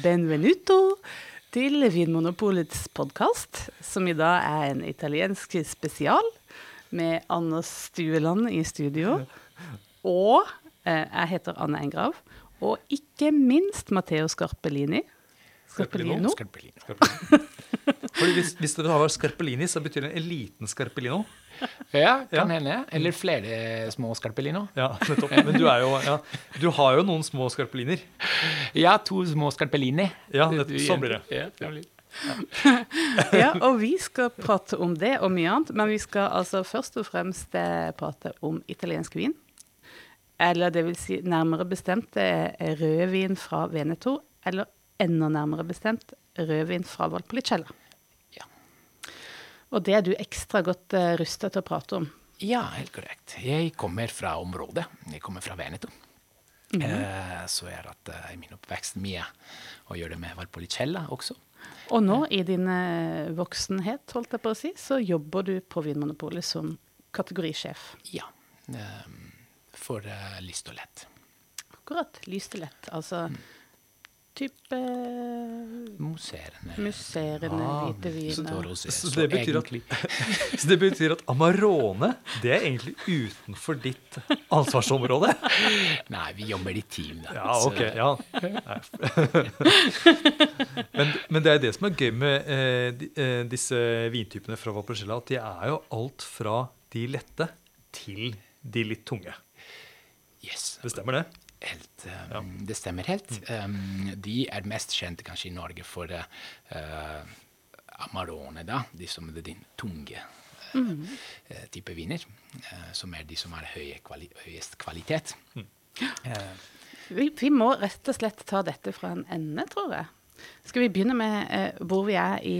benvenuto til Vinmonopolets podkast, som i dag er en italiensk spesial med Anna Stueland i studio. Og eh, jeg heter Anne Engrav. Og ikke minst Matteo Scarpellini. Scarpellino. Scarpellino. Scarpellino. Fordi hvis, hvis det har Scarpellini, så betyr det en liten Scarpellino. Ja, kan Ja. hende. Eller flere små scarpellino. Ja, nettopp. Men du, er jo, ja, du har jo noen små scarpelliner. Ja, to små scarpellini. Ja, nettopp. Sånn blir det. Ja, det blir. Ja, og vi skal prate om det og mye annet, men vi skal altså først og fremst eh, prate om italiensk vin. Eller det vil si nærmere bestemt eh, rødvin fra Veneto, eller enda nærmere bestemt rødvin fra Valpolicella. Og det er du ekstra godt uh, rusta til å prate om. Ja, helt korrekt. Jeg kommer fra området. Jeg kommer fra Veneto. eh, så jeg har hatt eh, i min oppvekst mye å gjøre det med Valpolicella også. Og nå, i din eh, voksenhet, holdt jeg på å si, så jobber du på Vinmonopolet som kategorisjef. Ja. Eh, for eh, lyst og lett. Akkurat. Lyst og lett. Altså type Musserende. Musserende ah, hvite så viner. rosé. Så Så det betyr at- Så det betyr at Amarone det er egentlig utenfor ditt ansvarsområde. Nei, vi jobber i team, da. Ja, Så- ok. ja. Men, men det er det som er gøy med eh, eh, disse vintypene fra Valpolicella, at de er jo alt fra de lette til de litt tunge. Yes. Det stemmer, det? Helt, um, Det stemmer helt. Um, de er mest kjente kanskje i Norge for uh, Amarone, da. De som er den tunge uh, type viner. uh, som er de som har kvali høyest kvalitet. Uh, Vi, vi må rett og slett ta dette fra en ende, tror jeg. Skal vi begynne med hvor vi er i,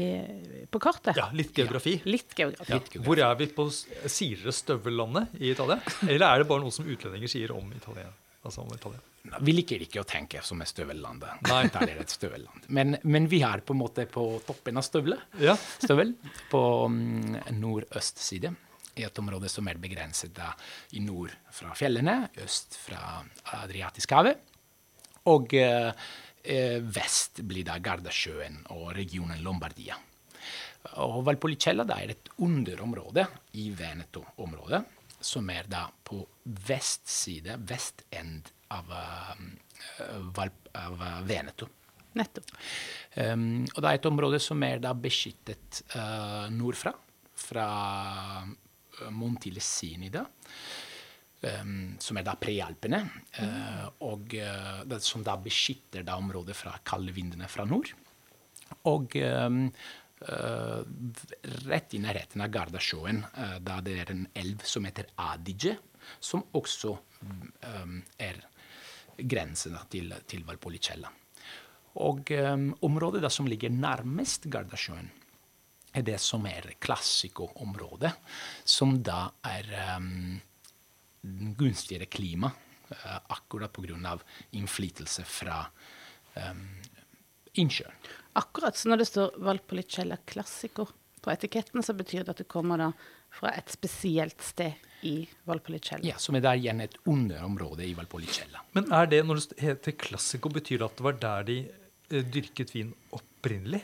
på kartet? Ja, litt geografi. Litt geografi. Ja. Hvor er vi på Sier dere støvellandet i Italia? Eller er det bare noe som utlendinger sier om Italia? Altså om Italia? vi liker ikke å tenke som et støvelland. Nei. Italia er et støvelland. Men, men vi er på en måte på toppen av støvlet. Ja. støvel på mm, nordøst side. I et område som er begrenset da, i nord fra fjellene, øst fra Adriatisk-havet. Og eh, vest blir da Gardasjøen og regionen Lombardia. Og Valpolicella da er et underområde i Veneto-området, som er da på vestside, vestend av, eh, av eh, Veneto. Nettopp. Um, og det er et område som er da beskyttet uh, nordfra, fra Montilesinida, um, som er da prealpene, uh, og uh, det, som da beskytter da området fra kalde vindene fra nord. Og um, uh, rett i nærheten av Gardasjøen, uh, da det er en elv som heter Adige, som også um, er grensen til, til Valpolicella. Og um, området da som ligger nærmest Gardasjøen, er det som er klassiko-området, som da er um, gunstigere klima, uh, akkurat pga. innflytelse fra um, innsjøen. Akkurat. Så når det står Valpolicella Classico på etiketten, så betyr det at det kommer da fra et spesielt sted i Valpolicella. Ja, som er der igjen et underområde i Valpolicella. Men er det, når det heter Classico, betyr det at det var der de eh, dyrket vin opprinnelig?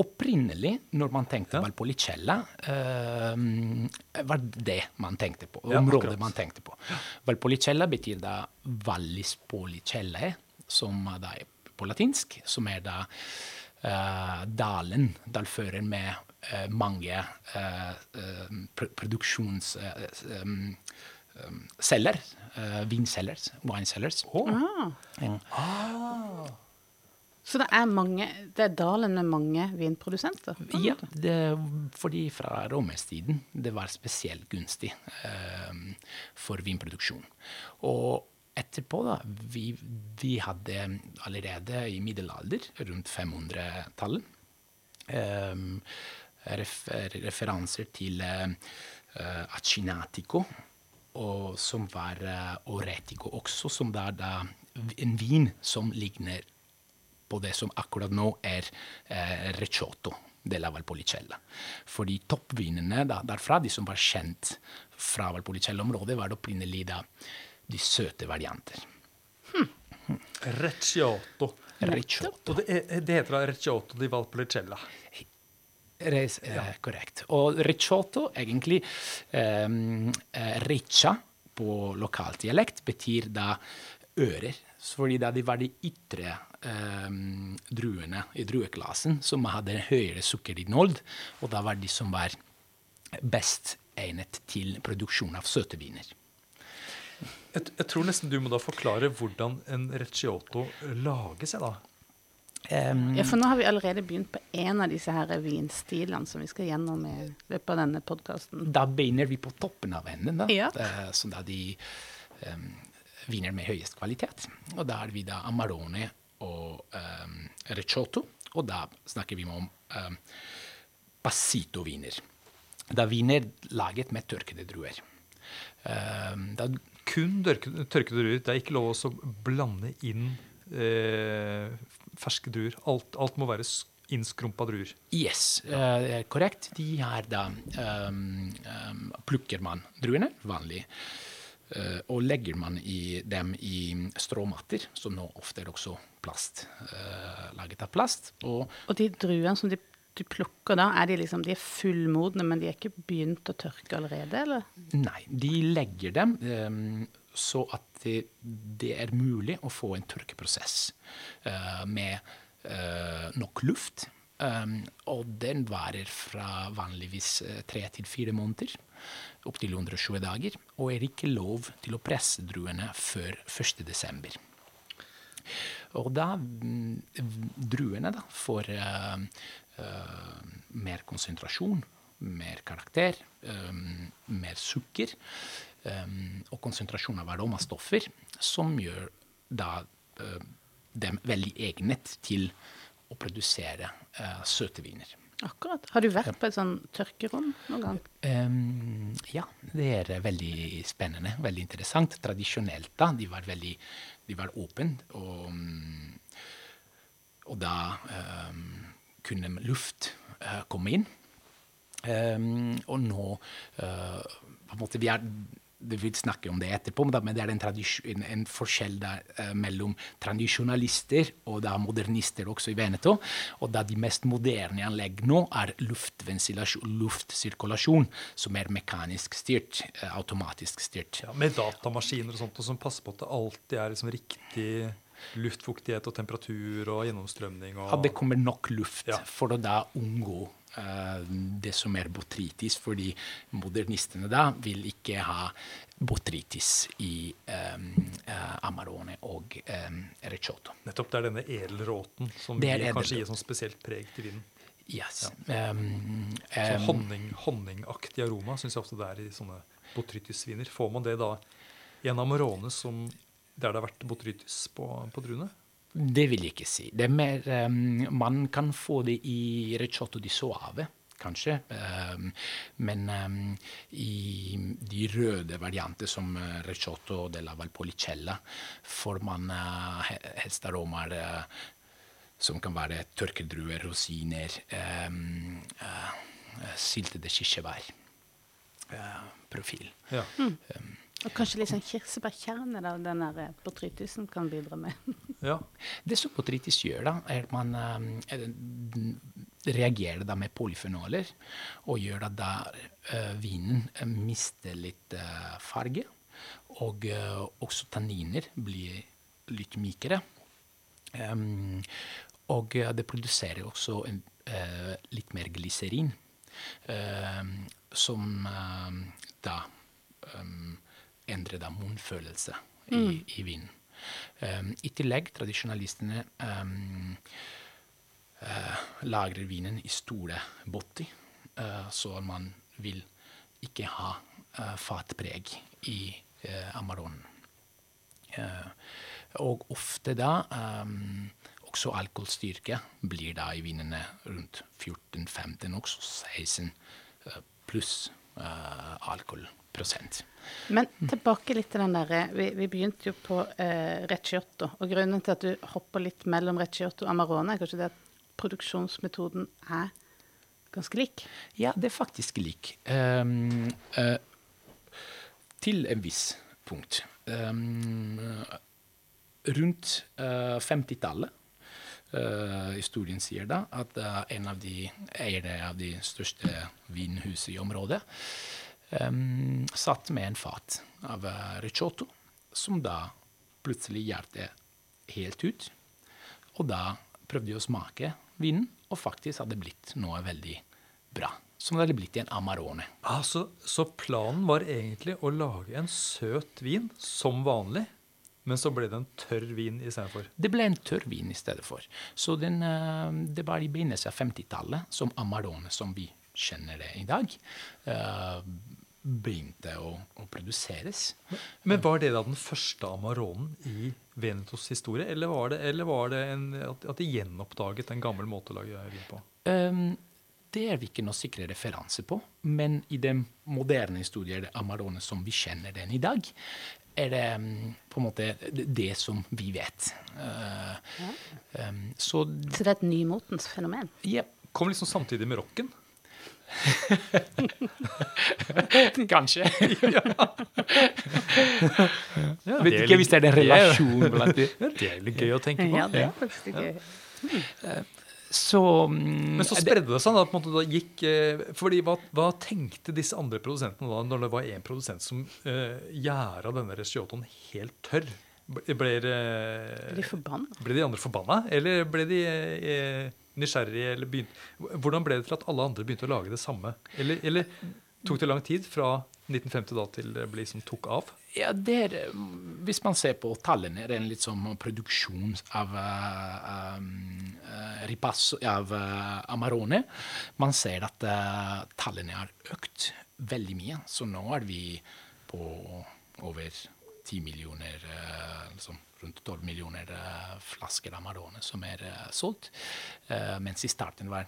Opprinnelig, når man tenkte Valpolicella, eh, var det man tenkte på. Ja, Området akkurat. man tenkte på. Valpolicella betyr da Vallis policellae, som da er på latinsk, som er da dalen, dalføren med eh, mange eh, eh, pro produksjonsceller. Uh, vincellers, wine cellers. Ah. Så det er mange Det er dalen med mange vinprodusenter? Ja, det, fordi fra romerstiden det var spesielt gunstig eh, for vinproduksjon. Og etterpå, da Vi, vi hadde allerede i middelalder, rundt 500-tallet, eh, refer, referanser til eh, eh, Acinatico, og som var eh, Oretico også, som er da en vin som ligner på det som akkurat nå er eh, Recioto della Valpolicella. Fordi toppvinene da, derfra, de som var kjent fra Valpolicella-området, var opprinnelig da de søte varianter. Recciato. Recciotto. Og det, er- det heter da recciotto di Valpolicella. Res, eh, Korrekt. Og recciotto, egentlig eh, Riccia på lokaldialekt betyr da ører. Fordi da de var de ytre eh, druene i drueklassen som hadde høyere sukkerinnhold, og da var de som var best egnet til produksjon av søte viner. Jeg, jeg tror nesten du må da forklare hvordan en Recioto lages, seg da. Um, Ja, for nå har vi allerede begynt på en av disse her vinstilene som vi skal gjennom i løpet av denne podkasten. Da begynner vi på toppen av enden, da. Ja. Eh, så da de um, viner med høyest kvalitet. Og da har vi da Amarone og um, Recioto. Og da snakker vi om um, Passito-viner. Da er viner laget med tørkede druer. Um, da, Kun tørkede, druer. Det er ikke lov å blande inn eh, ferske druer. Alt, alt må være innskrumpa druer. yes, eh, korrekt. De her da um, um, plukker man druene, vanlig. Uh, og legger man i dem i stråmatter, som nå ofte er også plast, uh, laget av plast. Og Og de druene som de, du plukker da, er de liksom de er fullmodne, men de er ikke begynt å tørke allerede, eller? nei, de legger dem um, så at det, det er mulig å få en tørkeprosess uh, med uh, nok luft. Um, og den varer fra vanligvis eh, tre til fire måneder, opptil 120 dager, og er ikke lov til å presse druene før 1. desember. Og da mm, druene da, får eh, mer konsentrasjon, mer karakter, eh, mer sukker eh, og konsentrasjon av aromastoffer, som gjør da eh, dem veldig egnet til å produsere eh, søte viner. Akkurat. Har du vært på et sånn tørkerom noen gang? Um, ja, det er eh, veldig spennende, veldig interessant. Tradisjonelt da, de var veldig de var åpne, og, mm, og da ehm, kunne luft eh, komme inn. Ehm, og nå eh, på en måte, vi er, Vi vil snakke om det etterpå, men det er en, en, en forskjell der, eh, mellom tradisjonalister og da modernister også i Veneto. Og da de mest moderne anlegg nå er luftsirkulasjon, som er mekanisk styrt, eh, automatisk styrt. Ja, med datamaskiner og sånt, og som passer på at det alltid er liksom riktig luftfuktighet og temperatur og gjennomstrømning. Og, At det kommer nok luft Ja. for å da unngå uh, det som er botritis, fordi modernistene da vil ikke ha botritis i um, uh, Amarone og um, Recioto. Nettopp det er denne edelråten som er kanskje gi sånn spesielt preg til vinen. Yes. Um, Så honning, honningaktig aroma syns jeg ofte det er i sånne botrytisviner. Får man det da i en Amarone som, der det har vært botrytis på, på druene? Det vil jeg ikke si. Det er mer, um, man kan få det i ricciotto di Soave, kanskje. Um, men um, i de røde varianter som ricciotto della Valpolicella får man uh, he- helst aromaer uh, som kan være tørkedruer, rosiner, um, uh, syltede kirsebær. Uh, profil. Ja. Og kanskje litt sånn kirsebærkjerne da, den der eh, kan bidra med. ja. Det som botrytis gjør, da, er at man um, reagerer da med polyfenoler, og gjør at da uh, vinen mister litt uh, farge, og uh, også tanniner blir litt mykere. Um, og det produserer også en, litt mer glyserin, som da em, endrer da munnfølelse i, i vinen. Um, I tillegg, tradisjonalistene um, uh, lagrer vinen i store botti, uh, så man vil ikke ha uh, fatpreg i Amaronen. Eh, og ofte da um, også alkoholstyrke blir da i vinene rundt 14-15, også 16 eh, pluss alkohol. Men tilbake litt til den derre vi, vi begynte jo på eh, Recciotto. Og grunnen til at du hopper litt mellom Recciotto og Amarone, er kanskje det at produksjonsmetoden er ganske lik? Ja, det er faktisk lik. Um, uh, til en viss punkt. Um, rundt uh, 50-tallet Uh, historien sier da at uh, en av de eierne av de største vinhusene i området em, satt med en fat av ricciotto, som da plutselig gjorde helt ut. Og da prøvde jeg å smake vinen, og faktisk hadde det blitt noe veldig bra. Som det hadde blitt i en Amarone. Altså, så, så planen var egentlig å lage en søt vin som vanlig, men så ble det en tørr vin istedenfor. Det ble en tørr vin i stedet for. Så den, eh, det var i begynnelsen av 50-tallet som Amarone, som vi kjenner det i dag, eh, begynte å, å produseres. Men var det da den første Amaronen i Venetos historie, eller var det, eller var det en, at, at de gjenoppdaget en gammel måte å lage vin på? Um, det er vi ikke noe sikre referanse på, men i den moderne historien, det Amarone som vi kjenner den i dag, er det um, på en måte det, som vi vet. Uh, um, så Så det er et nymotens fenomen? ja, Kom liksom samtidig med rocken. kanskje. Ja, Vet ikke hvis det er en relasjon blant de. Det er litt gøy å tenke på. Ja, det er faktisk gøy. Så mm, Men så spredde det seg. da, på en måte da gikk, eh, fordi hva, hva tenkte disse andre produsentene da, når det var én produsent som uh, gjæra denne resciotoen helt tørr? Ble, ble, Blir de forbanna? ble de andre forbanna, eller ble de eh, nysgjerrige? Eller begynt, hvordan ble det til at alle andre begynte å lage det samme? Eller, eller tok det lang tid fra 1950 da til det liksom, tok av? Ja, er, mm, hvis man ser på tallene, det er en litt sånn produksjon av um, uh, ripasso, av uh, Amarone. Man ser at uh, tallene har økt veldig mye. Så nå er vi på over 10 millioner, uh, liksom rundt 12 millioner uh, flasker Amarone som er uh, solgt. Uh, mens i starten var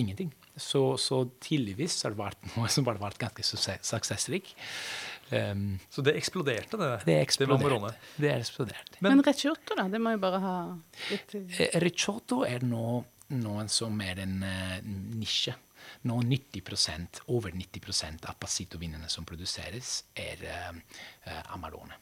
ingenting. Så, så tidligvis har det vært noe som har vært ganske suksess- suksessrik. Um, Så det eksploderte, det. det eksploderte. Det, Det eksploderte. Men- Men ricciotto, da? Det må jo bare ha litt Ricciotto er nå noen som er en uh, nisje. Nå 90% over 90% av passitovinene som produseres, er uh, eh, Amarone.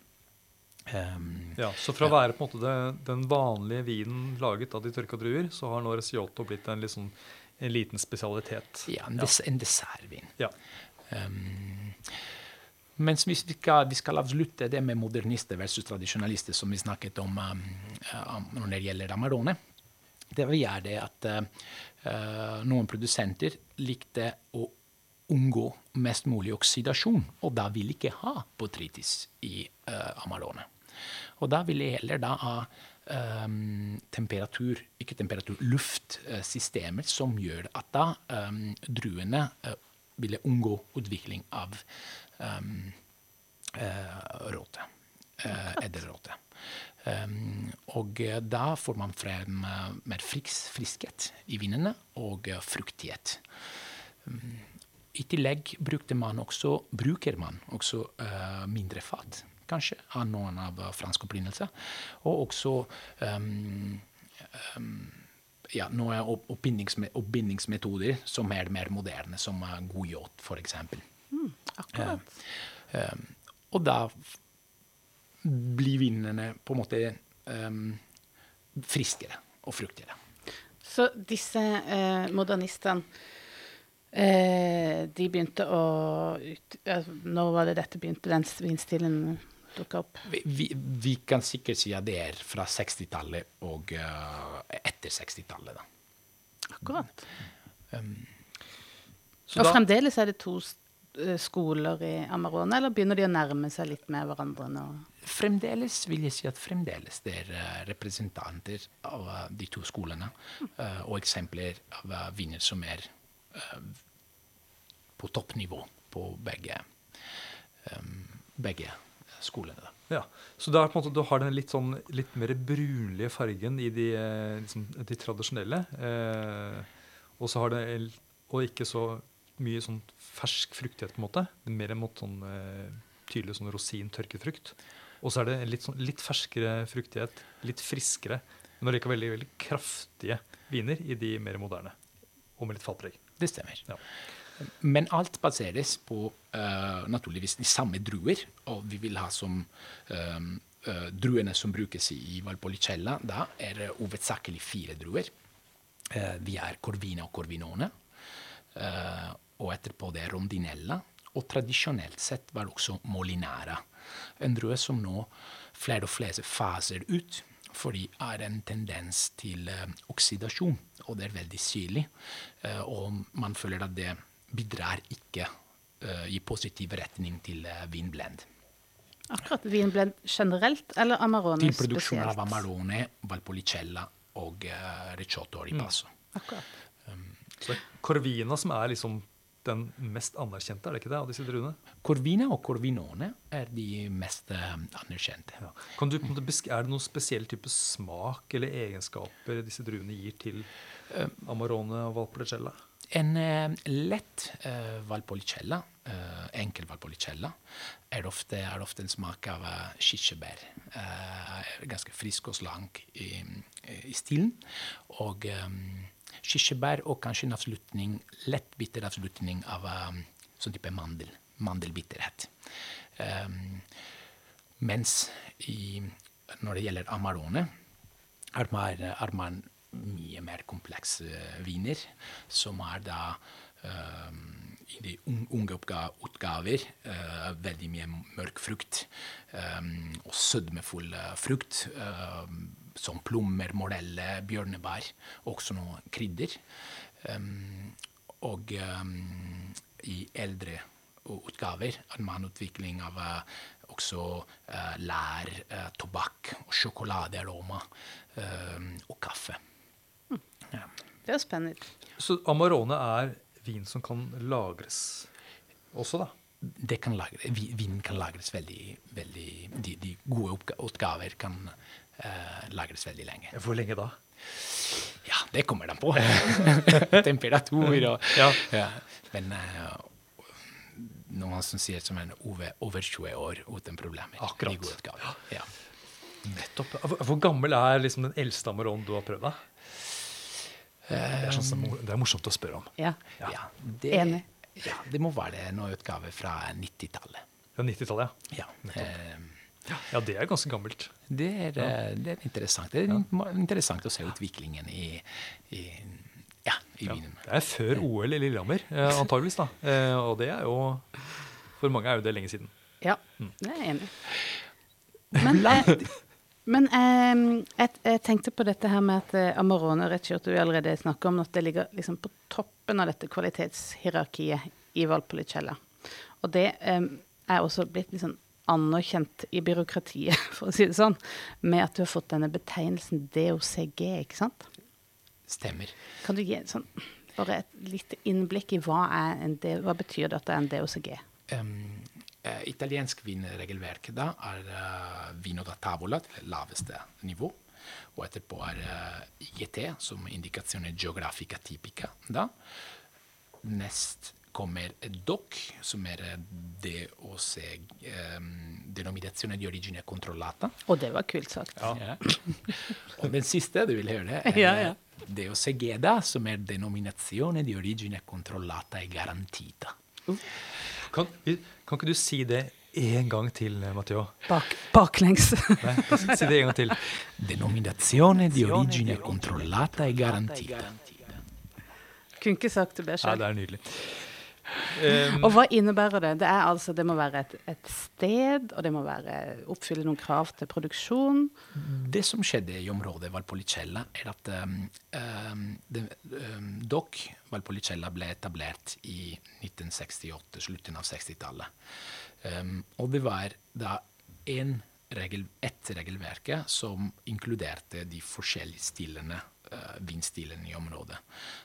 Um, Ja, så fra å være på en måte det, den vanlige vinen laget av de tørka druer, så har nå Resioto blitt en, sånn- en liten spesialitet. ja, en, des en dessertvin. Ja. Um, mens hvis vi skal, vi skal avslutte det med modernister versus tradisjonalister, som vi snakket om um, um, når det gjelder Amarone, det vi gjør det at uh, noen produsenter likte å unngå mest mulig oksidasjon, og da vil ikke ha botrytis i uh, Amarone. Og da vil jeg heller da ha um, temperatur, ikke temperatur, luftsystemer som gjør at da um, druene uh, ville unngå utvikling av um, uh, råte. Uh, edderråte. Um, og eh, da får man frem mer friks, friskhet i vinene og fruktighet. Um, I tillegg man også, bruker man også mindre fat, kanskje, av noen av uh, fransk opprinnelse. Og også um, um, ja, noen oppbindingsmetoder som er mer moderne, som uh, f.eks. Mm, Akkurat. Um, og da blir vinene på en måte friskere og fruktigere. Så disse eh, modernistene eh, De begynte å ut, eh, Når var det dette begynte, den vinstilen dukka opp? Vi, vi, vi kan sikkert si at det er fra 60-tallet og uh, etter 60-tallet. da. Akkurat. Så Og da, fremdeles er det to eh, skoler i Amarone, eller begynner de å nærme seg litt med hverandre nå? Fremdeles vil jeg si at fremdeles det er eh, representanter av de to skolene, og eksempler av vinner som er på toppnivå på begge, um, begge skolene. Ja, så da er på en måte, du har den litt, sånn, litt mer brunlige fargen i de, eh, liksom, de tradisjonelle. Eh, og så har det og ikke så mye sånn fersk fruktighet, på en måte. Det er mer mot sånn eh, tydelig sånn rosin-tørket frukt. Og så er det litt, sånn, litt ferskere fruktighet, litt friskere, men allikevel veldig, veldig kraftige viner i de mer moderne. Og med litt fatpreg. Det stemmer. Ja. Men alt baseres på eh, naturligvis de samme druer, og vi vil ha som eh, eh, druene som brukes i Valpolicella, da er det hovedsakelig fire druer. Vi er Corvina og Corvinone. og etterpå det er Rondinella. Og tradisjonelt sett var det også Molinara. En drue som nå flere og flere faser ut fordi er en tendens til oksidasjon, og det er veldig syrlig. Og man føler at det bidrar ikke eh, i positiv retning til eh, vinblend. Akkurat vinblend generelt, eller Amarone spesielt? Til produksjon av Amarone, Valpolicella og uh, Ricciotto Ripasso. Akkurat. Så det er Corvina som er liksom den mest anerkjente, er det ikke det, av disse druene? Corvina og Corvinone er de mest eh, anerkjente. Kan du, er det noen spesiell type smak eller egenskaper disse druene gir til Amarone og Valpolicella? En eh, lett eh, Valpolicella, eh, enkel Valpolicella, er ofte, er ofte en smak av kirsebær. Ganske frisk og slank i, i stilen. Og kirsebær og kanskje en avslutning, lett bitter avslutning av sånn type mandel. Mandelbitterhet. Mens i, når det gjelder Amarone, er man mye mer komplekse viner, som er da um, i de unge utgaver uh, veldig mye mørk frukt um, og sødmefull frukt, Um, som plommer, morelle, bjørnebær, og også noe krydder. Og i eldre utgaver er man utvikling av uh, også uh, lær, tobakk, sjokoladearoma og kaffe. Ja. Det er spennende. Så Amarone er vin som kan lagres også, da? Det kan lagre, vin kan lagres veldig, veldig De, de gode oppgaver kan uh, lagres veldig lenge. Hvor lenge da? Ja, det kommer de på. Temperatur og Ja. ja. Men uh, noen som sier som en over, over 20 år uten problemer. Akkurat. De gode utgaver. Ja. Nettopp. Hvor, gammel er liksom den eldste Amarone du har prøvd? da? Det er, sånn som, det er morsomt å spørre om. Ja. Ja. det, Enig. Ja, det må være noen utgave fra 90-tallet. Fra 90-tallet, Ja. Eh, ja. Ja, det er ganske gammelt. det, er, eh, det er interessant. Det er in- interessant å se utviklingen i, i, ja, i Ja. vinen. Det er før OL i Lillehammer, eh, antageligvis. da. Eh, og det er jo For mange er jo det lenge siden. Ja, det er jeg enig i. Men, eh, men eh, jeg, jeg tenkte på dette her med at eh, Amarone og du vi allerede snakker om, at det ligger liksom på toppen av dette kvalitetshierarkiet i Valpolicella. Og det eh, er også blitt litt sånn anerkjent i byråkratiet, for å si det sånn, med at du har fått denne betegnelsen DOCG, ikke sant? Stemmer. Kan du gi sånn, bare et lite innblikk i hva, er en, hva betyr er en DOCG? Um, eh, italiensk vinregelverk da er uh, vino da tavola til det laveste nivå. Og etterpå er uh, IGT, som indikasjoner geografica typica. Da. Nest kommer DOC, som er eh, DOC, um, denominazione di origine controllata. Og det var kult sagt. Ja. Og den siste du vil høre, er Ja, ja. DOCG, da, som er denominazione di origine controllata e garantita. Kan, kan ikke du si det en gang til, Matteo? Bak, baklengs. Nei, si det en gang til. Denominazione di origine controllata e garantita. Kunne ikke sagt det bedre selv Ja, det er nydelig. Um, Og hva innebærer det? Det er altså, det må være et, et sted, og det må være, oppfylle noen krav til produksjon. Det som skjedde i området Valpolicella, er at um, det, um, DOC Valpolicella ble etablert i 1968, slutten av 60-tallet. Um, og det var da én regel, ett regelverk som inkluderte de forskjellige stilene, uh, vindstilene i området.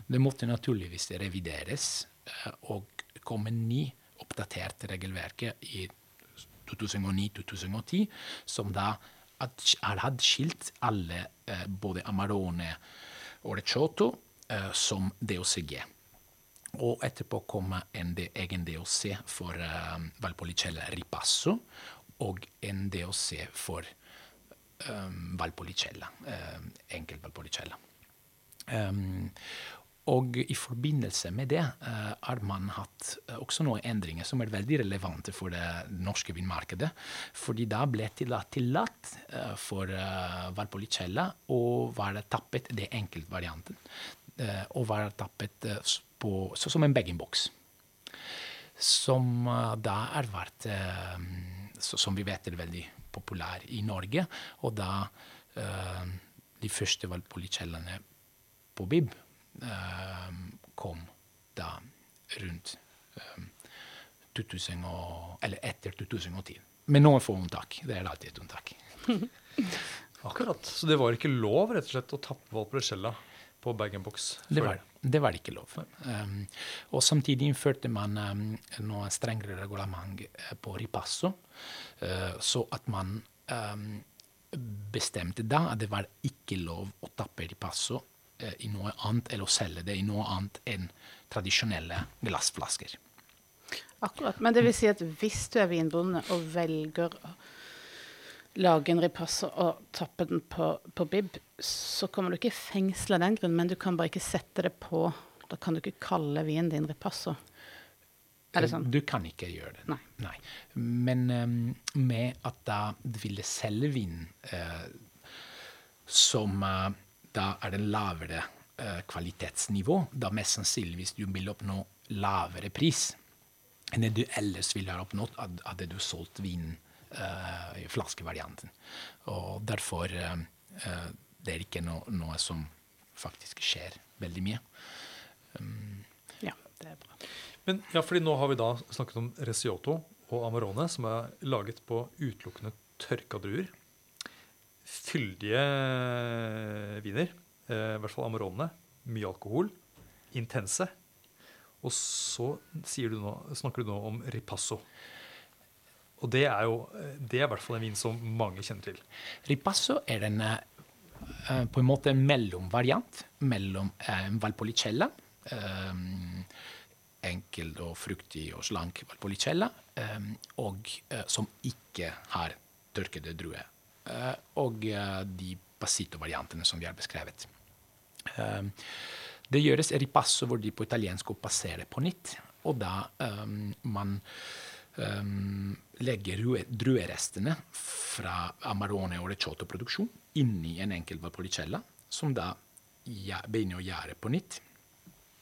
Det måtte naturligvis revideres uh, og komme ny oppdatert regelverket i 2009-2010, som da hadde skilt alle, eh, både Amarone og Recioto, eh, som DOCG. Og etterpå kom en egen DOC for eh, Valpolicella Ripasso og en DOC for eh, Valpolicella, eh, enkel Valpolicella. Og i forbindelse med det uh, har man hatt uh, også noen endringer som er veldig relevante for det norske vinmarkedet. Fordi da ble det tillatt for Valpolicella å være tappet, det enkeltvarianten, Og være tappet på, som en bag-in-box. Som da har vært, som vi vet, er veldig populær i Norge. Og da de første Valpolicellene på Bib kom da rundt 2000 ehm, og, eller etter 2010. Med noen få unntak. Det er alltid et unntak. Akkurat. Så det var ikke lov rett og slett å tappe Valpolicella på bag-in-box? Det det var ikke lov. Um, og samtidig innførte man um, noe strengere reglement eh, på ripasso, uh, så at man um, bestemte da at det var ikke lov å tappe ripasso Eh, i noe annet, eller å selge det i noe annet enn tradisjonelle glassflasker. Akkurat. Men det vil si at hvis du er vinbonde og velger å lage en ripasso og tappe den på, på bib, så kommer du ikke i fengsel av den grunn, men du kan bare ikke sette det på Da kan du ikke kalle vinen din ripasso. Er det sånn? Du kan ikke gjøre det. Nei. Nei. Men um, med at da du ville selge vin uh, som uh, da er det lavere uh, kvalitetsnivå. Da mest sannsynligvis du vil oppnå lavere pris enn det du ellers ville ha oppnådd hadde du solgt vinen uh, i flaskevarianten. Og derfor uh, uh, det er ikke no, noe som faktisk skjer veldig mye. Um, ja, det er bra. Men ja, fordi nå har vi da snakket om Recioto og Amarone, som er laget på utelukkende tørka druer fyldige viner. Eh, I hvert fall Amarone. Mye alkohol. Intense. Og så du nå, snakker du nå om ripasso. Og det er jo det er i hvert fall en vin som mange kjenner til. Ripasso er en, på en måte en mellomvariant mellom uh, Valpolicella, enkel og fruktig og slank Valpolicella, og som ikke har tørkede druer. Eh, og eh, de passito-variantene som vi har beskrevet. Eh, det gjøres ripasso hvor de på italiensk passerer på nytt, og da man Um, legger druerestene fra Amarone og Recioto-produksjon inni en enkel vapolicella, som da begynner å gjøre på nytt.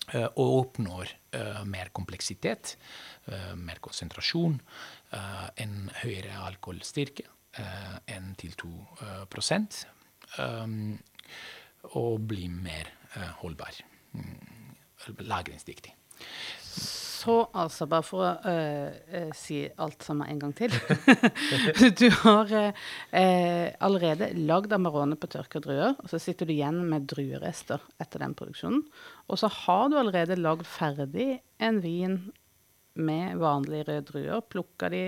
Uh, og oppnår uh, mer kompleksitet, uh, mer konsentrasjon, en høyere alkoholstyrke Eh, enn til 2 prosent, um, og bli mer eh, holdbar. Mm, lagringsdyktig. Så altså, bare for å uh, si alt sammen en gang til Du har uh, allerede lagd Amarone på tørka druer, og så sitter du igjen med druerester etter den produksjonen. Og så har du allerede lagd ferdig en vin med vanlige røde druer. Plukka de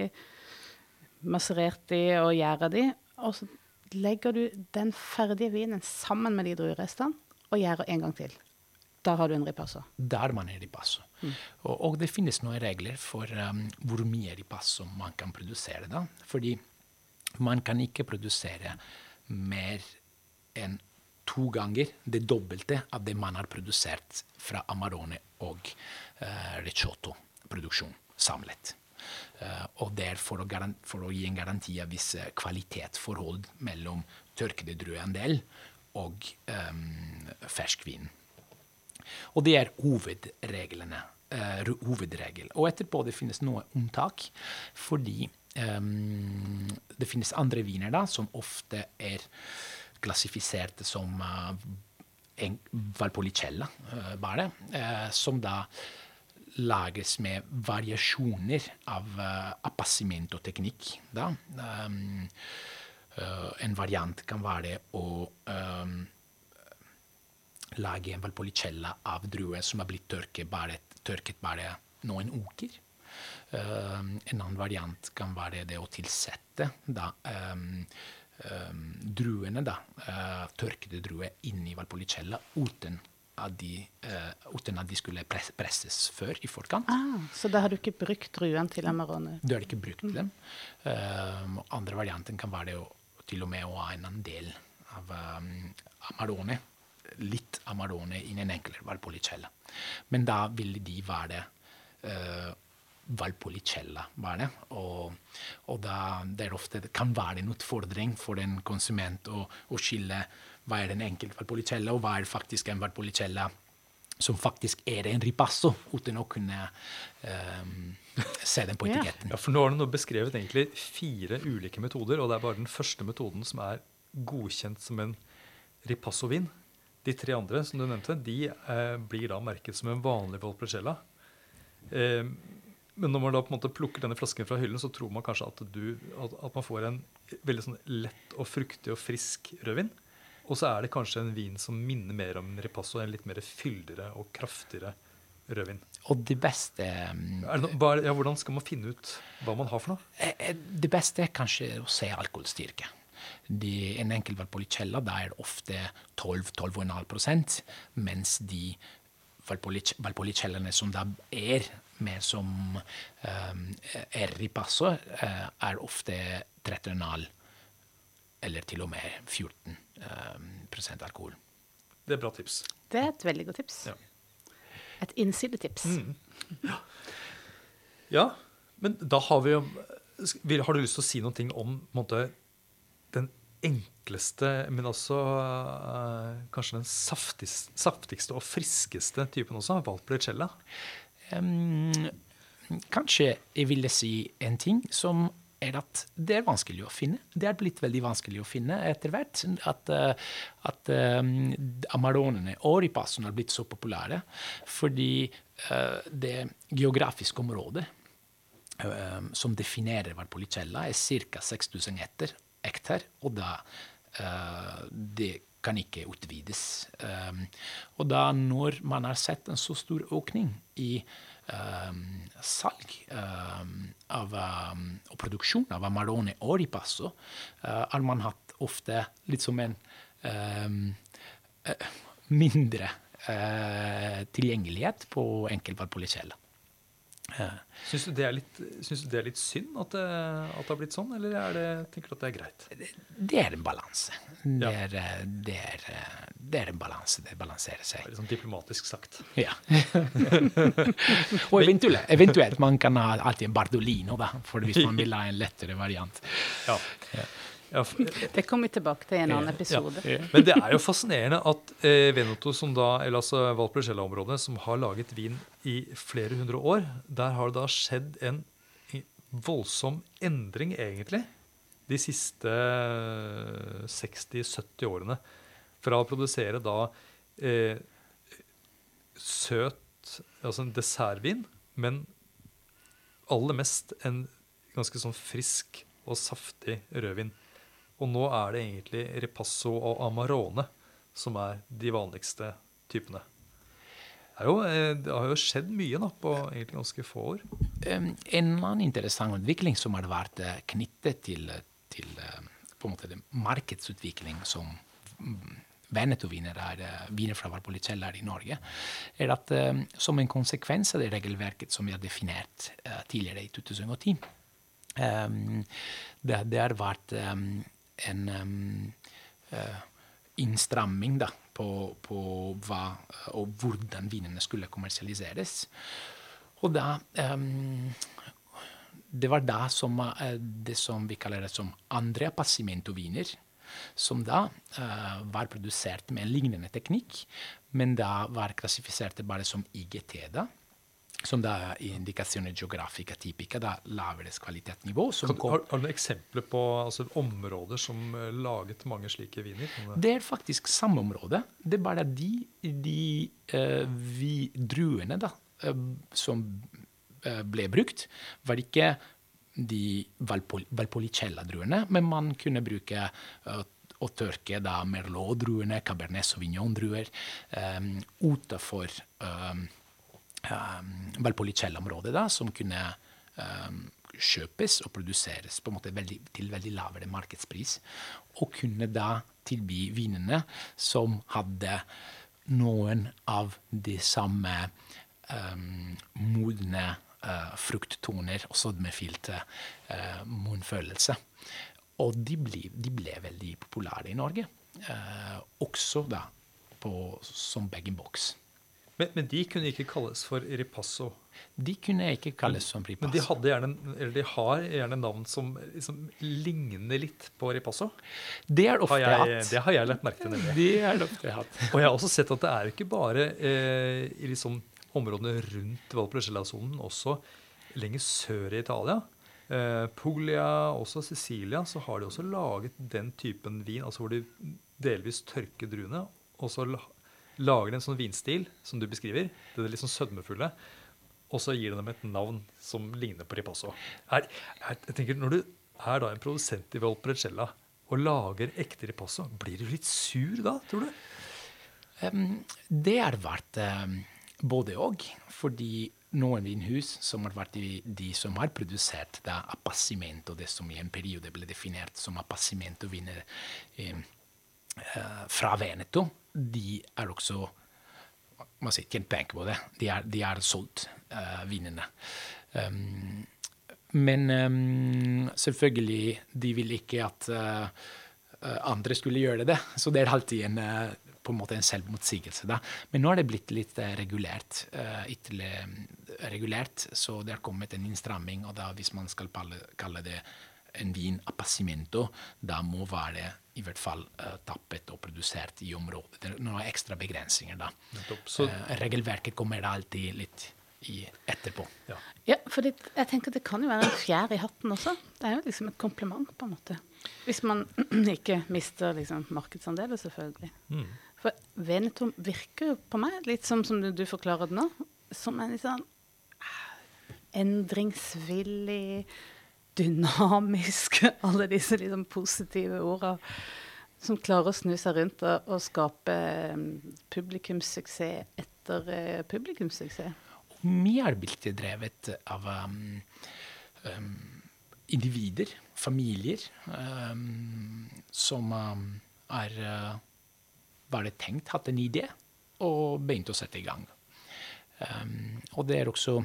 masserert de og gjæra de. Og så legger du den ferdige vinen sammen med de druerestene og gjærer en gang til. Da har du en ripasso. Der man er ripasso. Mm. Og, og, det finnes noen regler for um, hvor mye ripasso man kan produsere. da. Fordi man kan ikke produsere mer enn to ganger det dobbelte av det man har produsert fra Amarone og uh, Ricciotto-produksjon samlet. Uh, og det er for å, for å, gi en garanti av visse kvalitetsforhold mellom tørkede drueandel og um, ferskvin. Og det er hovedreglene. Uh, hovedregel. Og etterpå det finnes noe unntak, fordi um, det finnes andre viner da, som ofte er klassifisert som uh, en Valpolicella, uh, bare, som da lages med variasjoner av uh, appassimento-teknikk. Um, uh, en variant kan være å um, lage en valpolicella av druer som har blitt tørket bare, tørket bare noen uker. Um, en annen variant kan være det å tilsette da, um, um, druene, da, uh, tørkede druer, inni valpolicella uten at de, uh, uten at de skulle presses før i forkant. Ah, så da har du ikke brukt druen til Amarone? Du har ikke brukt mm. dem. Uh, andre varianten kan være det å, til og med å ha en andel av um, Amarone litt Amarone i en enklere Valpolicella. Men da ville de være uh, Valpolicella, bare. Og, og da det ofte det kan være en utfordring for en konsument å, å skille hva er en enkelte Valpolicella, og hva er faktisk en Valpolicella som faktisk er en ripasso, uten å kunne um, se den på etiketten. Ja, for nå har du nå beskrevet egentlig fire ulike metoder, og det er bare den første metoden som er godkjent som en ripasso-vin. De tre andre som du nevnte, de eh, blir da merket som en vanlig Valpolicella. Eh, men når man da på en måte plukker denne flasken fra hyllen, så tror man kanskje at, du, at, at man får en veldig sånn lett og fruktig og frisk rødvin. Og så er det kanskje en vin som minner mer om ripasso, en litt mer fyldigere og kraftigere rødvin. Og det beste mm, det no, bare, ja, Hvordan skal man finne ut hva man har for noe? Eh, eh, det beste er kanskje å se alkoholstyrke. De, en enkel Valpolicella da er det ofte 12-12,5 mens de Valpolicellene som da er mer som um, er ripasso, er ofte 13,5 eller til og med 14 um, alkohol. Det er bra tips. Det er et veldig godt tips. Ja. Et innsidetips. Mm. Ja. ja. men da har vi jo Har du lyst til å si noe om måte, den enkleste, men også uh, kanskje den saftigste, saftigste, og friskeste typen også, Valpolicella? Um, kanskje jeg ville si en ting som er at det er vanskelig å finne. Det er blitt veldig vanskelig å finne etter hvert. At, uh, at um, amaronene og ripassene har blitt så populære fordi uh, det geografiske området uh, som definerer Valpolicella, er ca. 6000 hektar. Og da det kan ikke utvides. Um, og da når man har sett en så stor økning i salg um, av, og produksjon av Amarone og Ripasso, har man hatt ofte litt som en mindre tilgjengelighet på enkeltvalpolicella. Syns du, det er litt, synes du det er litt synd at det, at det har blitt sånn, eller er det, tenker du at det er greit? Det, det er en balanse. Det, ja. det, det, er en balanse. Det balanserer seg. Litt sånn diplomatisk sagt. Ja. Og eventuelt, eventuelt, man kan ha alltid en Bardolino, da, for hvis man vil ha en lettere variant. Ja. ja. Ja, det kommer vi tilbake til i en annen episode. Ja, Men det er jo fascinerende at eh, Veneto, som da, eller altså Valpolicella-området, som har laget vin i flere hundre år, der har det da skjedd en voldsom endring, egentlig, de siste 60-70 årene. Fra å produsere da eh, søt, altså en dessertvin, men aller mest en ganske sånn frisk og saftig rødvin. Og nå er det egentlig ripasso og amarone som er de vanligste typene. Det, jo, eh, det har jo skjedd mye da, på egentlig ganske få år. En annen interessant utvikling som har vært eh, knyttet til, til eh, på en måte markedsutvikling som mm, Veneto-viner er viner fra Valpolicella i Norge, er at som en konsekvens av det regelverket som vi har definert tidligere i 2010, det, det har vært en um, innstramming da, på, på, hva og hvordan vinene skulle kommersialiseres. Og da um, Det var da som uh, det som vi kaller det som andre passimento-viner, som da uh, var produsert med en lignende teknikk, men da var klassifisert bare som IGT. da, som da er indikasjoner geografiske typiske, da lavere kvalitetsnivå. Kan, har, har, du noen eksempler på altså, områder som uh, laget mange slike viner? Det er faktisk samme område. Det er bare de, de uh, vi, druene da, uh, som ble brukt, var ikke de Valpol Valpolicella-druene, men man kunne bruke å tørke da Merlot-druene, Cabernet Sauvignon-druer, um, utenfor um, Valpolicella-området, da, som kunne um, kjøpes og produseres på en måte veldig, til veldig lavere markedspris. Og kunne da tilby vinene som hadde noen av de samme um, modne uh, frukttoner og sødmefylte uh, munnfølelse. Og de ble, de ble, veldig populære i Norge. Uh, også da på, som bag-in-box. Men, men de kunne ikke kalles for ripasso. De kunne ikke kalles som Men de, hadde gjerne, eller de har gjerne navn som liksom ligner litt på ripasso. Det er det ofte jeg, hatt. det har jeg lagt merke til. nemlig. Det er det ofte hatt. Og jeg har også sett at det er ikke bare eh, i liksom områdene rundt Valpolicella-sonen, også lenger sør i Italia. Eh, Puglia, også Sicilia, så har de også laget den typen vin, altså hvor de delvis tørker druene, og så lager en sånn vinstil som du beskriver, det er litt sånn sødmefulle, og så gir den dem et navn som ligner på ripasso. Er, er, jeg tenker, når du er da en produsent i Valpolicella og lager ekte ripasso, blir du litt sur da, tror du? Um, det har vært um, både og. Fordi noen vinhus som har vært de, de som har produsert da appassimento, det som i en periode ble definert som appassimento-viner eh, fra Veneto, de er også man sier, tjent tenke på det. De er, de er solgt, uh, vinene. Um, men um, selvfølgelig, de vil ikke at uh, andre skulle gjøre det. Så det er alltid en, uh, på en måte en selvmotsigelse. Da. Men nå er det blitt litt regulert. Ytterligere regulert, så det har kommet en innstramming. Og da, hvis man skal kalle det en vin appassimento, da må være i hvert fall uh, tappet og produsert i området. Det er noen ekstra begrensninger da. Så, uh, regelverket kommer alltid litt i etterpå. ja. Ja, for det, jeg tenker det kan jo være en fjær i hatten også. Det er jo liksom et kompliment, på en måte. Hvis man ikke mister liksom markedsandeler, selvfølgelig. Mm. For Veneto virker jo på meg, litt som, som du, du forklarer det nå, som en litt sånn ah, endringsvillig, dynamisk Alle disse liksom positive orda som klarer å snu seg rundt og, og skape um, publikumssuksess etter uh, publikumssuksess. Mye er blitt drevet av um, um, individer, familier, um, som um, er uh, bare tenkt, hatt en idé, og begynte å sette i gang. Um, og det er også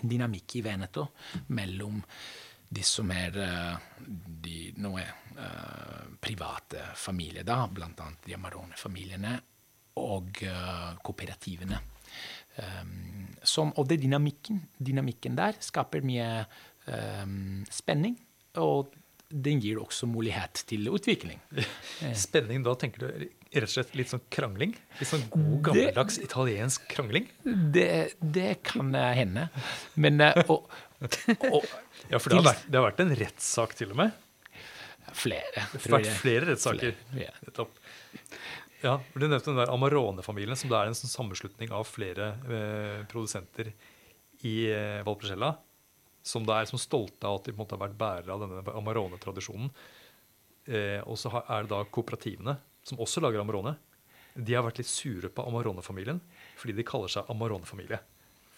en dynamikk i Veneto mellom de som er de nå noe uh, private familier, da, annet de Amarone-familiene, og uh, kooperativene. Um, som, og det dynamikken, dynamikken der skaper mye um, spenning, og den gir også mulighet til utvikling. Spenning, da tenker du rett og slett litt sånn krangling? Litt sånn god, gammeldags italiensk krangling? Det, det kan eh, hende. Men eh, og, og Ja, for det har vært, det har vært en rettssak til og med. flere. Det har vært flere rettssaker. Ja. Ja, Du nevnte den der Amarone-familien, som det er en sånn sammenslutning av flere eh, produsenter i eh, Valpolicella. Som det er som stolte av at de på en måte har vært bærere av denne Amarone-tradisjonen. Eh, og så er det da kooperativene, som også lager Amarone. De har vært litt sure på Amarone-familien fordi de kaller seg Amarone-familie.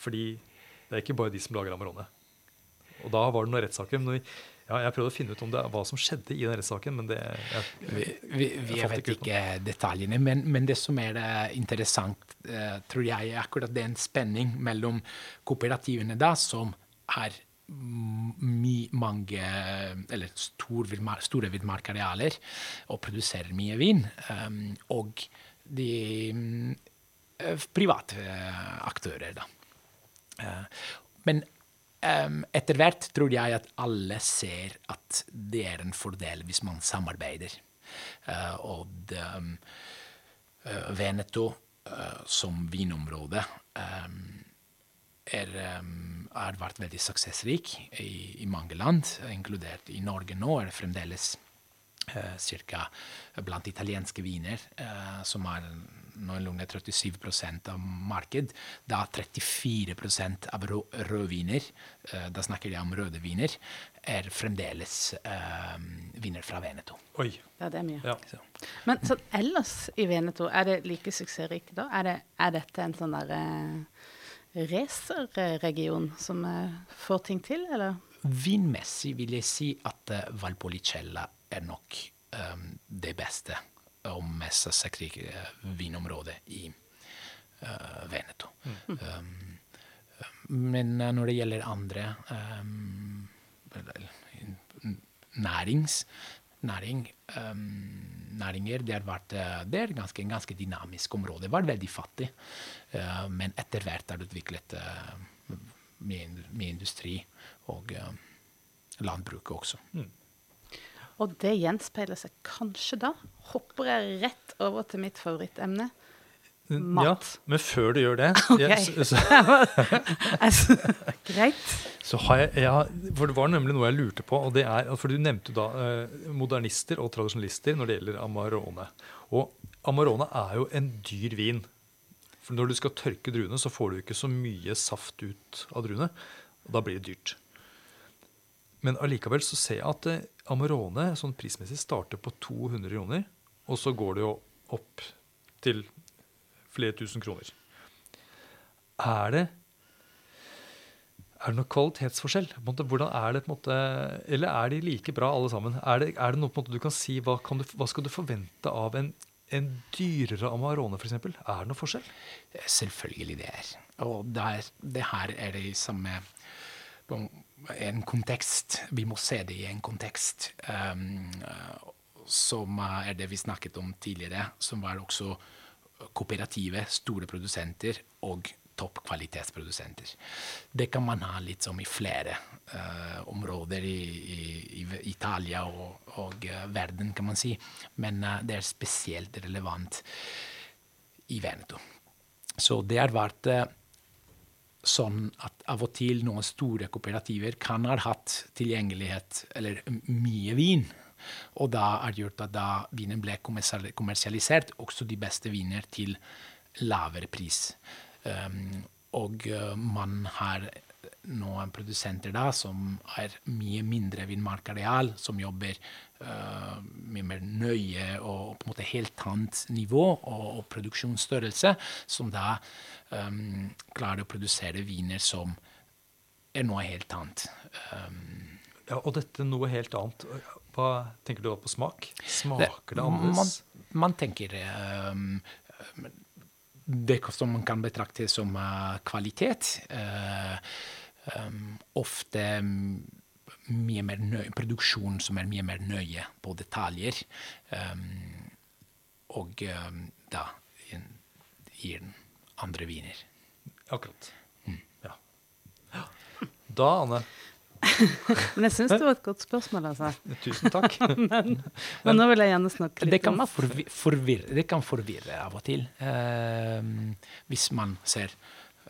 Fordi det er ikke bare de som lager Amarone. Og da var det noen rettssaker. Men vi, ja, jeg prøvde å finne ut om det, hva som skjedde i den rettssaken, men det jeg, Vi, vi, Jeg fant vet ikke ikke detaljene, men, men det som er interessant, eh, tror jeg, er akkurat den spenning mellom kooperativene da, som har mange, eller stor, store villmarkarealer og produserer mye vin, um, og de eh, private eh, aktører. Da. Uh, men etter hvert tror jeg at alle ser at det er en fordel hvis man samarbeider. Eh, og det, eh, Veneto eh, som vinområde er, har vært veldig suksessrik i, i mange land, inkludert i Norge nå. er det fremdeles cirka blant italienske viner, som har noenlunde 37% av marked, da 34% av rå, rødviner, eh, da snakker jeg om røde viner, er fremdeles eh, viner fra Veneto. Oi. Ja, det er mye. Ja. Så. Men sånn ellers i Veneto, er det like suksessrikt da? Er, det, er dette en sånn derre racerregion som eh, får ting til, eller? Vinmessig vil jeg si at Valpolicella er nok um, det beste og mest suksessrike uh, vinområdet i uh, Veneto. Um, men uh, når det gjelder andre um, nærings, næring um, næringer. Det har vært eh, det er ganske, en ganske dynamisk område. Det var veldig fattig, uh, men etter hvert har det utviklet uh, mye, ind- industri og eh, landbruket også. Og det gjenspeiler seg kanskje da. Hopper jeg rett over til mitt favorittemne. Mat. Ja, men før du gjør det, okay. jeg, så, så, Altså, greit. så har jeg, jeg For det var nemlig noe jeg lurte på. og det er, For du nevnte da eh, modernister og tradisjonalister når det gjelder Amarone. Og Amarone er jo en dyr vin. For når du skal tørke druene, så får du ikke så mye saft ut av druene. Og da blir det dyrt. Men allikevel så ser jeg at eh, Amarone sånn prismessig starter på 200 kroner, og så går det jo opp til flere tusen kroner. Er det er det noe kvalitetsforskjell? Hvordan er det på en måte, Eller er de like bra alle sammen? Er det, er det noe på en måte du kan si, Hva, kan du, hva skal du forvente av en, en dyrere Amarone f.eks.? Er det noe forskjell? Selvfølgelig det er. Og der, det her er det samme en kontekst. Vi må se det i en kontekst. Um, som er det vi snakket om tidligere, som var også kooperative, store produsenter og toppkvalitetsprodusenter. Det kan man ha litt som i flere uh, områder i, i, i Italia og, og uh, verden, kan man si. Men uh, det er spesielt relevant i Veneto. Så det har vært sånn at av og til noen store kooperativer kan ha hatt tilgjengelighet, eller mye vin. Og da er det gjort at da vinen ble kommersialisert, også de beste viner til lavere pris. Um, og eh, man har noen produsenter da som er mye mindre vinmarkareal, som jobber mye mer nøye og på en måte helt annet nivå og, og produksjonsstørrelse, som da um, klarer å produsere viner som er noe helt annet. Um, Ja, Og dette noe helt annet. Hva tenker du da på smak? Smaker det Man, annerledes? man tenker um, det som man kan betrakte som uh, kvalitet. Uh, ofte mye mer nøye, produksjon som er mye mer nøye på detaljer. Um, og um, da gir- den andre viner. Akkurat. Ja. Da, Anne, Men jeg syns det var et godt spørsmål, altså. tusen takk. Men nå vil jeg gjerne snakke Det litt kan, om mat. forvi forvirre, det kan forvirre av og til. ehm, hvis man ser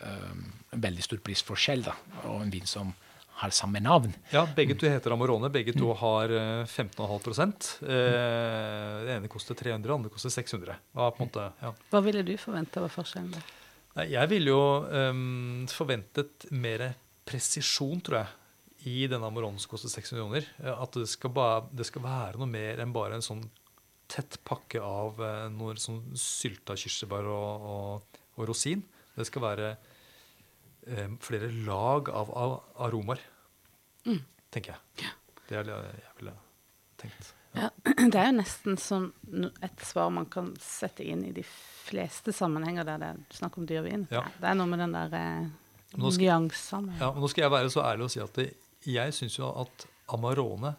en veldig stor prisforskjell, da, og en vin som har samme navn. Ja, Begge to heter Amorone. Begge to har eh, 15,5 eh, Det ene koster 300, det andre koster 600. Hva, på en måte, ja. Hva ville du forvente var forskjellen? da? Nei, jeg ville jo um, forventet mer presisjon, tror jeg, i denne Amarone som koster 600 kroner. Eh, At det skal, ba, det skal være noe mer enn bare en sånn tett pakke av uh, noe sånn sylta kirsebær og, og, og rosin. Det skal være eh, flere lag av, aromaer, aromaer, tenker jeg. Det er det jeg ville tenkt. Ja, det er jo nesten som et svar man kan sette inn i de fleste sammenhenger der det er snakk om dyrvin. Ja. Det er noe med den der eh, Ja, men Nå skal jeg være så ærlig og si at det, jeg syns jo at Amarone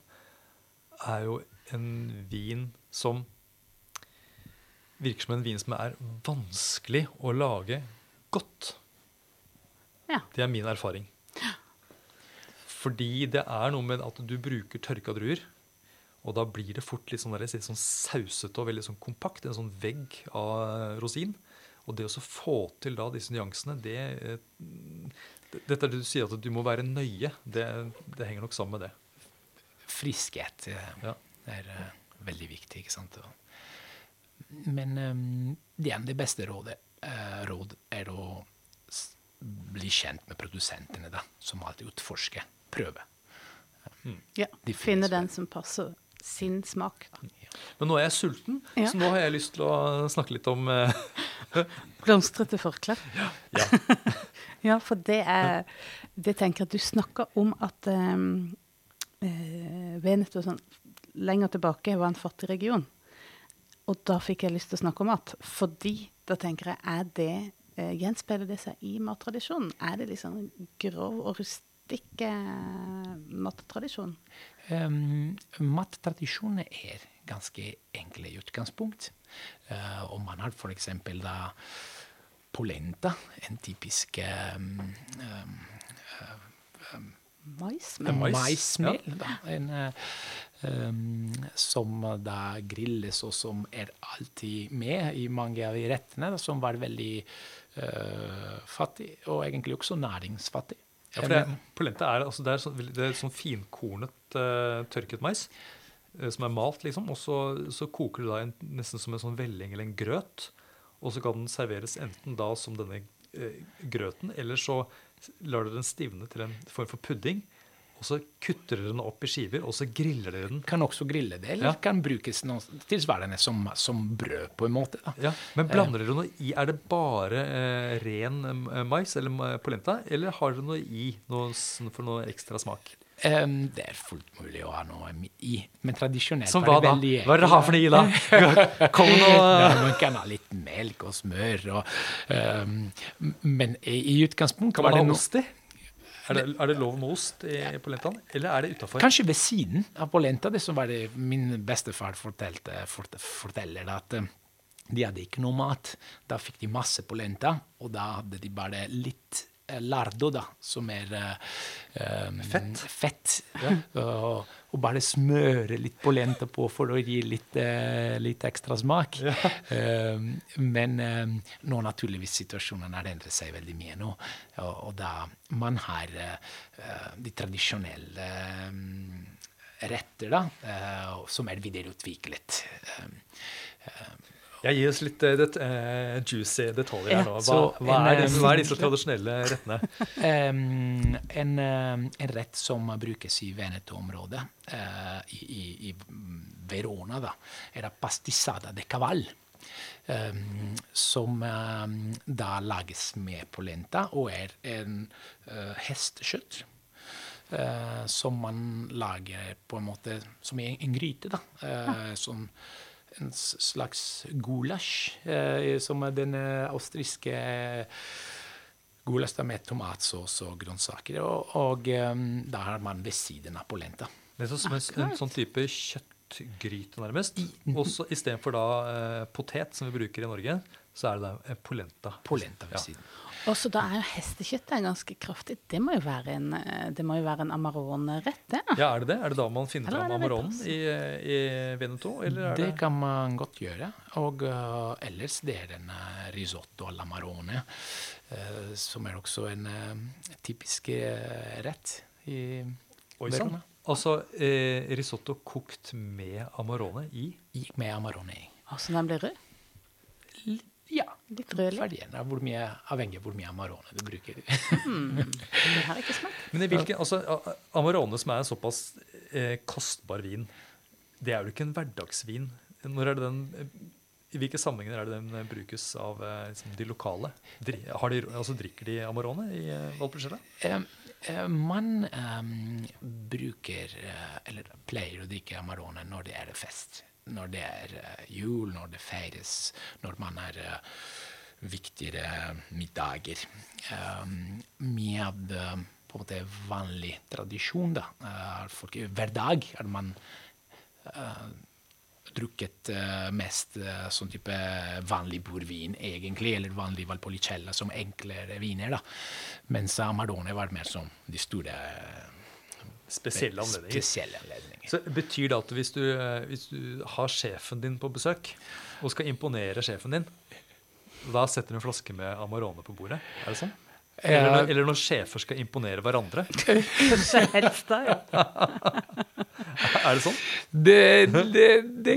er jo en vin som virker som en vin som er vanskelig å lage godt. Ja. Det er min erfaring. Fordi det er noe med at du bruker tørka druer, og da blir det fort litt sånn, der, litt sånn sausete og veldig sånn kompakt. En sånn vegg av rosin. Og det å så få til da disse nyansene, det, eh, det Dette er det du sier at du må være nøye. Det, det henger nok sammen med det. Friskhet eh, Ja. er uh, veldig viktig, ikke sant? Og- Men um, igjen, det beste rådet, uh, råd er å bli kjent med produsentene, da, som alltid utforsker, prøve. Ja, De Finne den som passer sin smak. Da. Men nå er jeg sulten, Ja. så nå har jeg lyst til å snakke litt om eh, Blomstrete forklær. ja, Ja, for det er Det tenker jeg at du snakker om at um, eh, Veneto sånn, lenger tilbake var en fattig region. Og da fikk jeg lyst til å snakke om mat. Fordi da tenker jeg, er det eh, Gjenspeiler det seg i mattradisjonen? Er det liksom grov og rustikk eh, mattradisjon? Um, Mattradisjonen er ganske enkle i utgangspunkt. Uh, og man har f.eks. da polenta, en typisk um, um, Maismel. Maismel ja. Da, en, um, som da grilles, og som er alltid med i mange av de rettene, da, som var veldig fattig, og egentlig også næringsfattig. Ja, for det, polenta er, altså, det er sånn, det er sånn finkornet uh, tørket mais uh, som er malt, liksom. Og så, så koker du da en, nesten som en sånn velling eller en grøt. Og så kan den serveres enten da som denne uh, grøten, eller så lar du den stivne til en form for pudding. Og så kutter dere den opp i skiver, og så griller dere den. kan også grille det, eller Ja. kan brukes tilsvarende som, som brød, på en måte. Ja, Men blander dere noe i Er det bare eh, ren eh, mais eller polenta, eller har dere noe i noe, for noe ekstra smak? Um, det er fullt mulig å ha noe i, men tradisjonelt Som hva det da? Hva er det har for noe i da? Kom nå Ja, man kan ha litt melk og smør. Og, um, men i, i utgangspunktet Kan man ha ost i? Er det, er det lov med ost i polentaen, eller er det utafor? Kanskje ved siden av polenta. Det som var det min bestefar fortalte, fort, forteller, at eh, de hadde ikke noe mat. Da fikk de masse polenta, og da hadde de bare litt lardo, da, som er eh, fett. Fett. ja. Og, og bare smøre litt polenta på for å gi litt, eh, litt ekstra smak. Em, men em, nå naturligvis situasjonen har endret seg veldig mye nå. Og, og da man har eh, eh, de tradisjonelle retter, da, eh, som er videreutviklet. Em, Jeg gir oss litt eh, det, uh, juicy detaljer her nå. Hva, hva, er, det, eh, hva er disse tradisjonelle rettene? um, en, em, en rett som brukes i Veneto-området, uh, i, i, i Verona, da, er pastissada de caval. Um, som da lages med polenta, og er en uh, hestekjøtt. eh, som man lager på en måte som i en, en gryte. da, eh, som en slags gulasj, eh, som er den austriske gulasj med tomatsaus og grønnsaker. Og, og eh, da har man ved siden av polenta. Det er som en, en sånn type kjøttgryte, nærmest. Også istedenfor da eh, potet, som vi bruker i Norge, så er det da eh, polenta. Polenta ved Ja. Og så da er jo hestekjøttet ganske kraftig. Det må jo være en, eh, det må jo være en Amarone-rett, det. Ja, er det det? Er det da man finner Eller er fram Amaronen i, i Veneto? Eller er Det det, kan man godt gjøre. Og uh, ellers det er en eh, risotto alla marone, eh, som er også en uh, typisk uh, rett i Oi. Verona. Altså eh, risotto kokt med Amarone i Gikk med amarone i. Altså så den blir rød. Ja. Litt rødlig. Av hvor mye, avhengig av hvor mye amarone du bruker. Det har ikke smakt. Men i hvilken, altså, Amarone, som er en såpass eh, kostbar vin, det er jo ikke en hverdagsvin. Når er det den, I hvilke sammenhenger er det den eh, brukes av eh, liksom, de lokale? Dri, har de, altså, drikker de Amarone i eh, Valpolicella? Eh, eh, man eh, bruker, eh, eller pleier å drikke Amarone når det er fest. Når det er eh, jul, når det feires, når man har eh, viktigere middager. Eh, det på en måte vanlig tradisjon, da. folk, hver dag har man eh, drukket mest sånn type vanlig bordvin, egentlig, eller vanlig Valpolicella, som enklere viner. da. Mens Amarone var mer som de store Spesielle anledninger. spesielle anledninger. Så Betyr det at hvis du, eh, hvis du har sjefen din på besøk, og skal imponere sjefen din, da setter du en flaske med Amarone på bordet? Er det sånn? Eller, når- eller når sjefer skal imponere hverandre? Kanskje helst da, ja. Er det sånn? Det, det, det,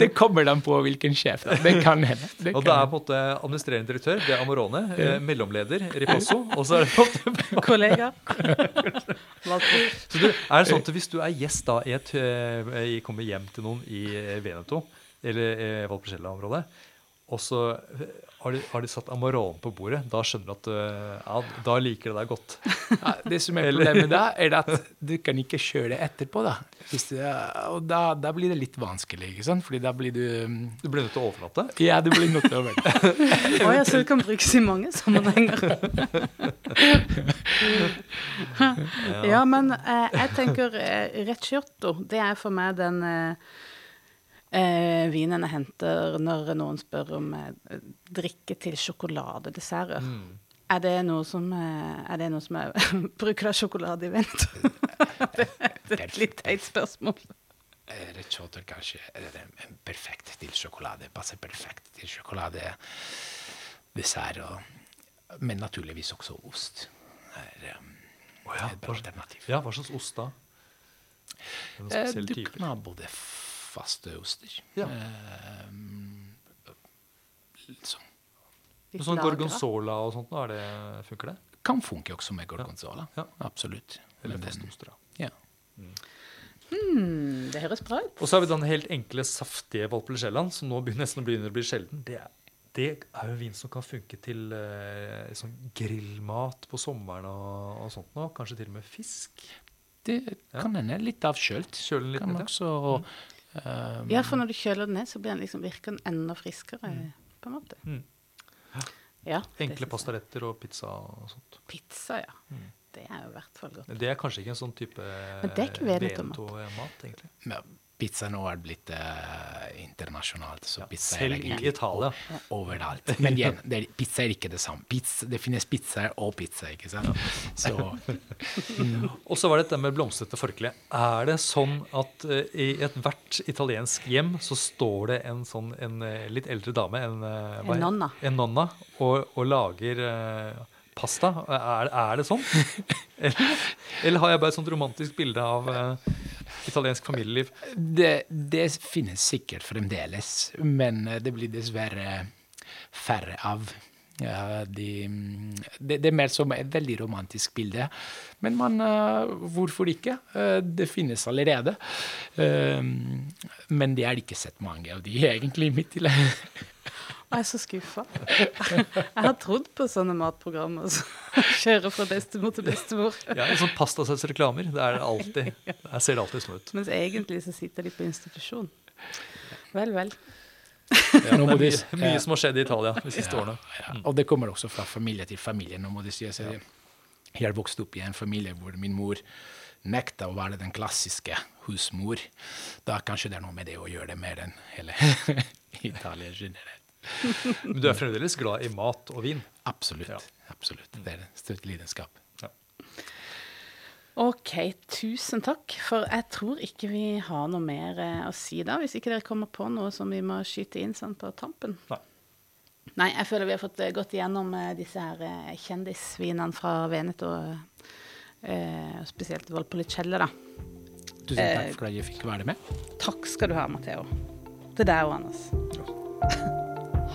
det kommer an på hvilken sjef. Da. Det kan hende. Det Og kan det er på en måte administrerende direktør, det er Amorone. eh, mellomleder Ripasso, og så er det på en måte Kollega. Så du, er det sånn at hvis du er gjest da i et i, jeg kommer hjem til noen i eh, Veneto, eller i Valpolicella-området, og så eh, har de, har de satt Amarone på bordet, da skjønner du at eh, ja, da liker de deg godt. Ja, det som er problemet da, er at du kan ikke kjøre det etterpå. da. Hvis du, og da, da blir det litt vanskelig, ikke sant? Fordi da blir du Du blir nødt til å overlate? Ja, du blir nødt til å overlate. Å ja, så det kan brukes i mange sammenhenger. ja, men eh, jeg tenker eh, recciotto, det er for meg den eh, eh, vinen jeg henter når noen spør om eh, drikke til sjokoladedesserter. Mm. Er det noe som eh, Er det noe som er Bruker du sjokolade i vent? det er et litt teit spørsmål. rechotter kanskje er det en perfekt til sjokolade. Passer perfekt til sjokolade, dessert og Men naturligvis også ost. Er um, oh ja, et bra hva- alternativ. Ja, hva slags ost da? Eh, Du kan ha både faste oster Ja. eh, som Litt Sånn gorgonzola og sånt, er det, funker det? kan funke også med gorgonzola. Ja. Absolutt. Eller faste oster, da. Ja. Mm, det høres bra ut. Og så har vi den helt enkle, saftige Valpolicella, som nå nesten begynner å bli sjelden. Det er, det er jo vin som kan funke til eh, sånn grillmat på sommeren og, og sånt nå. Kanskje til og med fisk. Det kan hende litt avkjølt. kjølt. Kjølen litt Kan ned, ja. Eh, Ja, for når du kjøler den ned, så blir den liksom, virker den enda friskere, på en måte. Mm. Ja, Enkle pastaretter og pizza og sånt. Pizza, ja. Det er jo i hvert fall godt. Det er kanskje ikke en sånn type Men det er ikke Veneto-mat. Veneto-mat, egentlig. men Pizza nå er blitt uh, internasjonalt, så Ja, pizza selv er i egentlig Italia. overalt. Men igjen, det er, pizza er ikke det samme. Pizza, det finnes pizzaer og pizza, ikke sant? Så Og så var det dette med blomstrete forkle. Er det sånn at uh, i ethvert italiensk hjem så står det en sånn en uh, litt eldre dame, en, En nonna. en nonna og, og lager pasta? Er, er det sånn? eller, eller har jeg bare et sånt romantisk bilde av italiensk familieliv? det, det finnes sikkert fremdeles, men eh, det blir dessverre færre av. Ja, de, det, det er mer som et veldig romantisk bilde. Men man, uh, hvorfor ikke? Uh, det finnes allerede. Uh, men det er ikke sett mange av de, egentlig, midt i landet. Jeg er så skuffa. Jeg har trodd på sånne matprogrammer som kjører fra bestemor til bestemor. Ja, en sånn pastasausreklamer. Det er det alltid. Der ser det alltid sånn ut. Mens egentlig så sitter de på institusjon. Vel, vel. Ja, det er mye, mye som har skjedd i Italia de siste Ja, årene. ja. Og det kommer også fra familie til familie. Nå må det sies. Jeg jeg har vokst opp i en familie hvor min mor nekta å være den klassiske husmor. Da kanskje det er noe med det å gjøre det mer enn hele Italia generelt. Men du er fremdeles glad i mat og vin? Absolutt. Ja. absolutt. Det er en støtt lidenskap. Ja. OK, tusen takk. For jeg tror ikke vi har noe mer eh, å si da, hvis ikke dere kommer på noe som vi må skyte inn sånn på tampen. Nei. Nei, jeg føler vi har fått eh, gått igjennom eh, disse her kjendisvinene fra Veneto. Eh, spesielt Valpolicella, da. Tusen Eh, takk for at jeg fikk være med. Takk skal du ha, Matheo. Til deg og Anders.